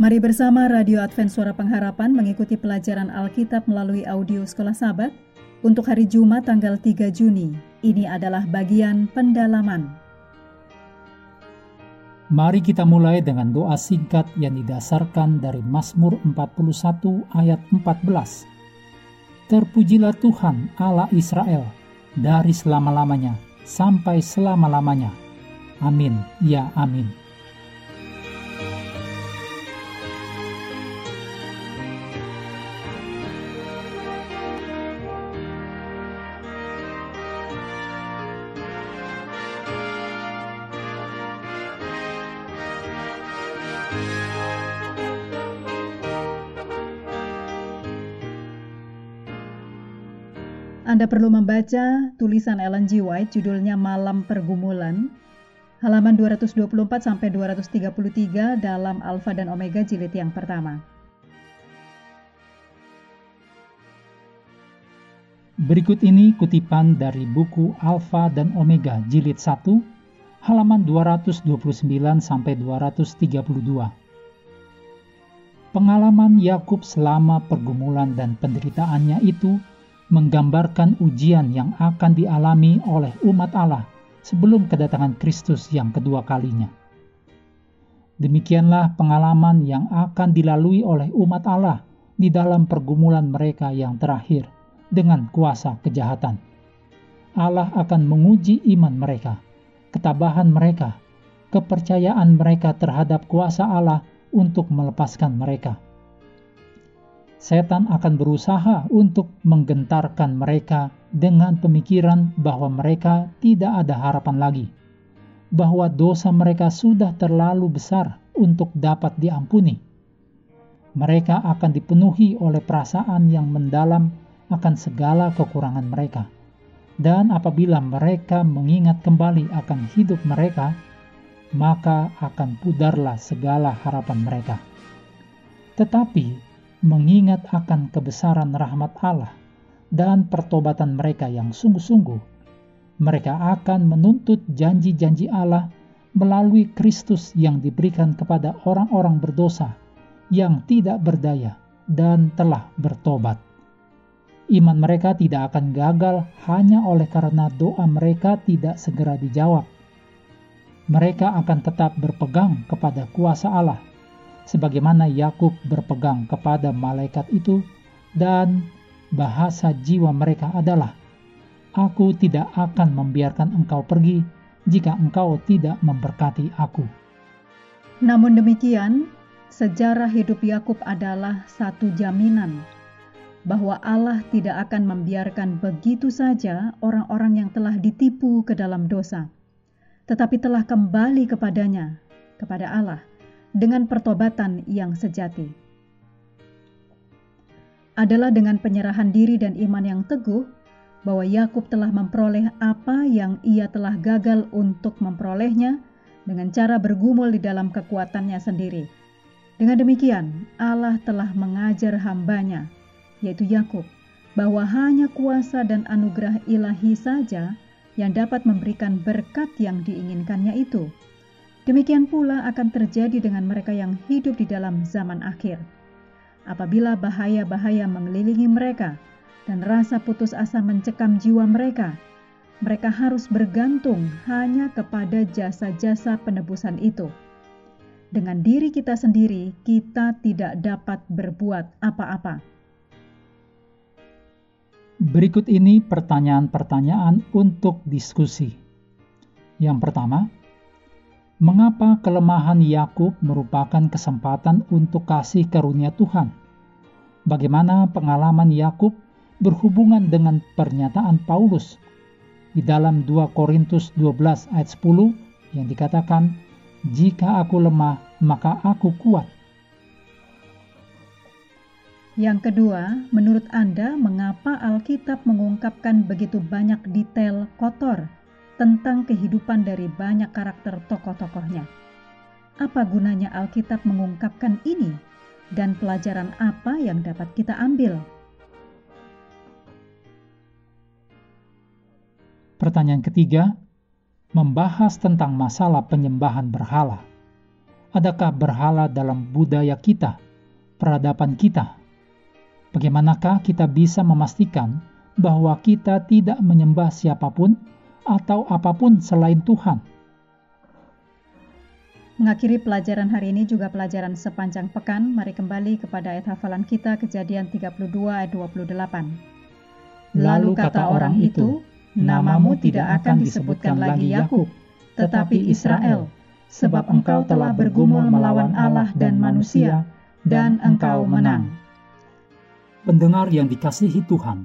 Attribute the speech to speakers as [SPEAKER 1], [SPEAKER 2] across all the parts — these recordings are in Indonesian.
[SPEAKER 1] Mari bersama Radio Advent Suara Pengharapan mengikuti pelajaran Alkitab melalui audio Sekolah Sabat untuk hari Jumat tanggal 3 Juni. Ini adalah bagian pendalaman.
[SPEAKER 2] Mari kita mulai dengan doa singkat yang didasarkan dari Mazmur 41 ayat 14. Terpujilah Tuhan Allah Israel dari selama-lamanya sampai selama-lamanya. Amin, ya amin.
[SPEAKER 1] Anda perlu membaca tulisan Ellen G. White judulnya Malam Pergumulan, halaman 224 sampai 233 dalam Alfa dan Omega jilid yang pertama.
[SPEAKER 2] Berikut ini kutipan dari buku Alfa dan Omega jilid 1, halaman 229 sampai 232. Pengalaman Yakub selama pergumulan dan penderitaannya itu menggambarkan ujian yang akan dialami oleh umat Allah sebelum kedatangan Kristus yang kedua kalinya. Demikianlah pengalaman yang akan dilalui oleh umat Allah di dalam pergumulan mereka yang terakhir dengan kuasa kejahatan. Allah akan menguji iman mereka, ketabahan mereka, kepercayaan mereka terhadap kuasa Allah untuk melepaskan mereka setan akan berusaha untuk menggentarkan mereka dengan pemikiran bahwa mereka tidak ada harapan lagi, bahwa dosa mereka sudah terlalu besar untuk dapat diampuni. Mereka akan dipenuhi oleh perasaan yang mendalam akan segala kekurangan mereka, dan apabila mereka mengingat kembali akan hidup mereka, maka akan pudarlah segala harapan mereka. Tetapi mengingat akan kebesaran rahmat Allah dan pertobatan mereka yang sungguh-sungguh, mereka akan menuntut janji-janji Allah melalui Kristus yang diberikan kepada orang-orang berdosa yang tidak berdaya dan telah bertobat. Iman mereka tidak akan gagal hanya oleh karena doa mereka tidak segera dijawab. Mereka akan tetap berpegang kepada kuasa Allah sebagaimana Yakub berpegang kepada malaikat itu dan bahasa jiwa mereka adalah Aku tidak akan membiarkan engkau pergi jika engkau tidak memberkati aku.
[SPEAKER 1] Namun demikian, sejarah hidup Yakub adalah satu jaminan bahwa Allah tidak akan membiarkan begitu saja orang-orang yang telah ditipu ke dalam dosa, tetapi telah kembali kepadanya, kepada Allah, dengan pertobatan yang sejati. Adalah dengan penyerahan diri dan iman yang teguh bahwa Yakub telah memperoleh apa yang ia telah gagal untuk memperolehnya dengan cara bergumul di dalam kekuatannya sendiri. Dengan demikian, Allah telah mengajar hambanya, yaitu Yakub, bahwa hanya kuasa dan anugerah ilahi saja yang dapat memberikan berkat yang diinginkannya itu Demikian pula akan terjadi dengan mereka yang hidup di dalam zaman akhir. Apabila bahaya-bahaya mengelilingi mereka dan rasa putus asa mencekam jiwa mereka, mereka harus bergantung hanya kepada jasa-jasa penebusan itu. Dengan diri kita sendiri, kita tidak dapat berbuat apa-apa.
[SPEAKER 2] Berikut ini pertanyaan-pertanyaan untuk diskusi. Yang pertama, mengapa kelemahan Yakub merupakan kesempatan untuk kasih karunia Tuhan. Bagaimana pengalaman Yakub berhubungan dengan pernyataan Paulus di dalam 2 Korintus 12 ayat 10 yang dikatakan, "Jika aku lemah, maka aku kuat."
[SPEAKER 1] Yang kedua, menurut Anda, mengapa Alkitab mengungkapkan begitu banyak detail kotor tentang kehidupan dari banyak karakter tokoh-tokohnya. Apa gunanya Alkitab mengungkapkan ini dan pelajaran apa yang dapat kita ambil?
[SPEAKER 2] Pertanyaan ketiga, membahas tentang masalah penyembahan berhala. Adakah berhala dalam budaya kita, peradaban kita? Bagaimanakah kita bisa memastikan bahwa kita tidak menyembah siapa pun atau apa pun selain Tuhan?
[SPEAKER 1] Mengakhiri pelajaran hari ini juga pelajaran sepanjang pekan, mari kembali kepada ayat hafalan kita kejadian 32 ayat 28. Lalu kata orang itu, namamu tidak akan disebutkan lagi Yakub, tetapi Israel, sebab engkau telah bergumul melawan Allah dan manusia, dan engkau menang.
[SPEAKER 2] Pendengar yang dikasihi Tuhan,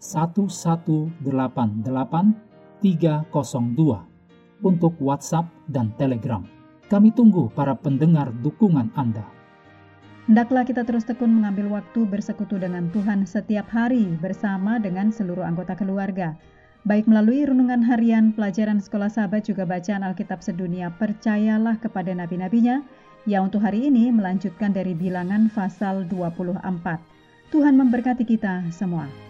[SPEAKER 2] 1188 302 untuk WhatsApp dan Telegram. Kami tunggu para pendengar dukungan Anda.
[SPEAKER 1] Hendaklah kita terus tekun mengambil waktu bersekutu dengan Tuhan setiap hari bersama dengan seluruh anggota keluarga. Baik melalui renungan harian, pelajaran sekolah sahabat juga bacaan Alkitab sedunia, percayalah kepada nabi-nabinya, yang untuk hari ini melanjutkan dari bilangan pasal 24. Tuhan memberkati kita semua.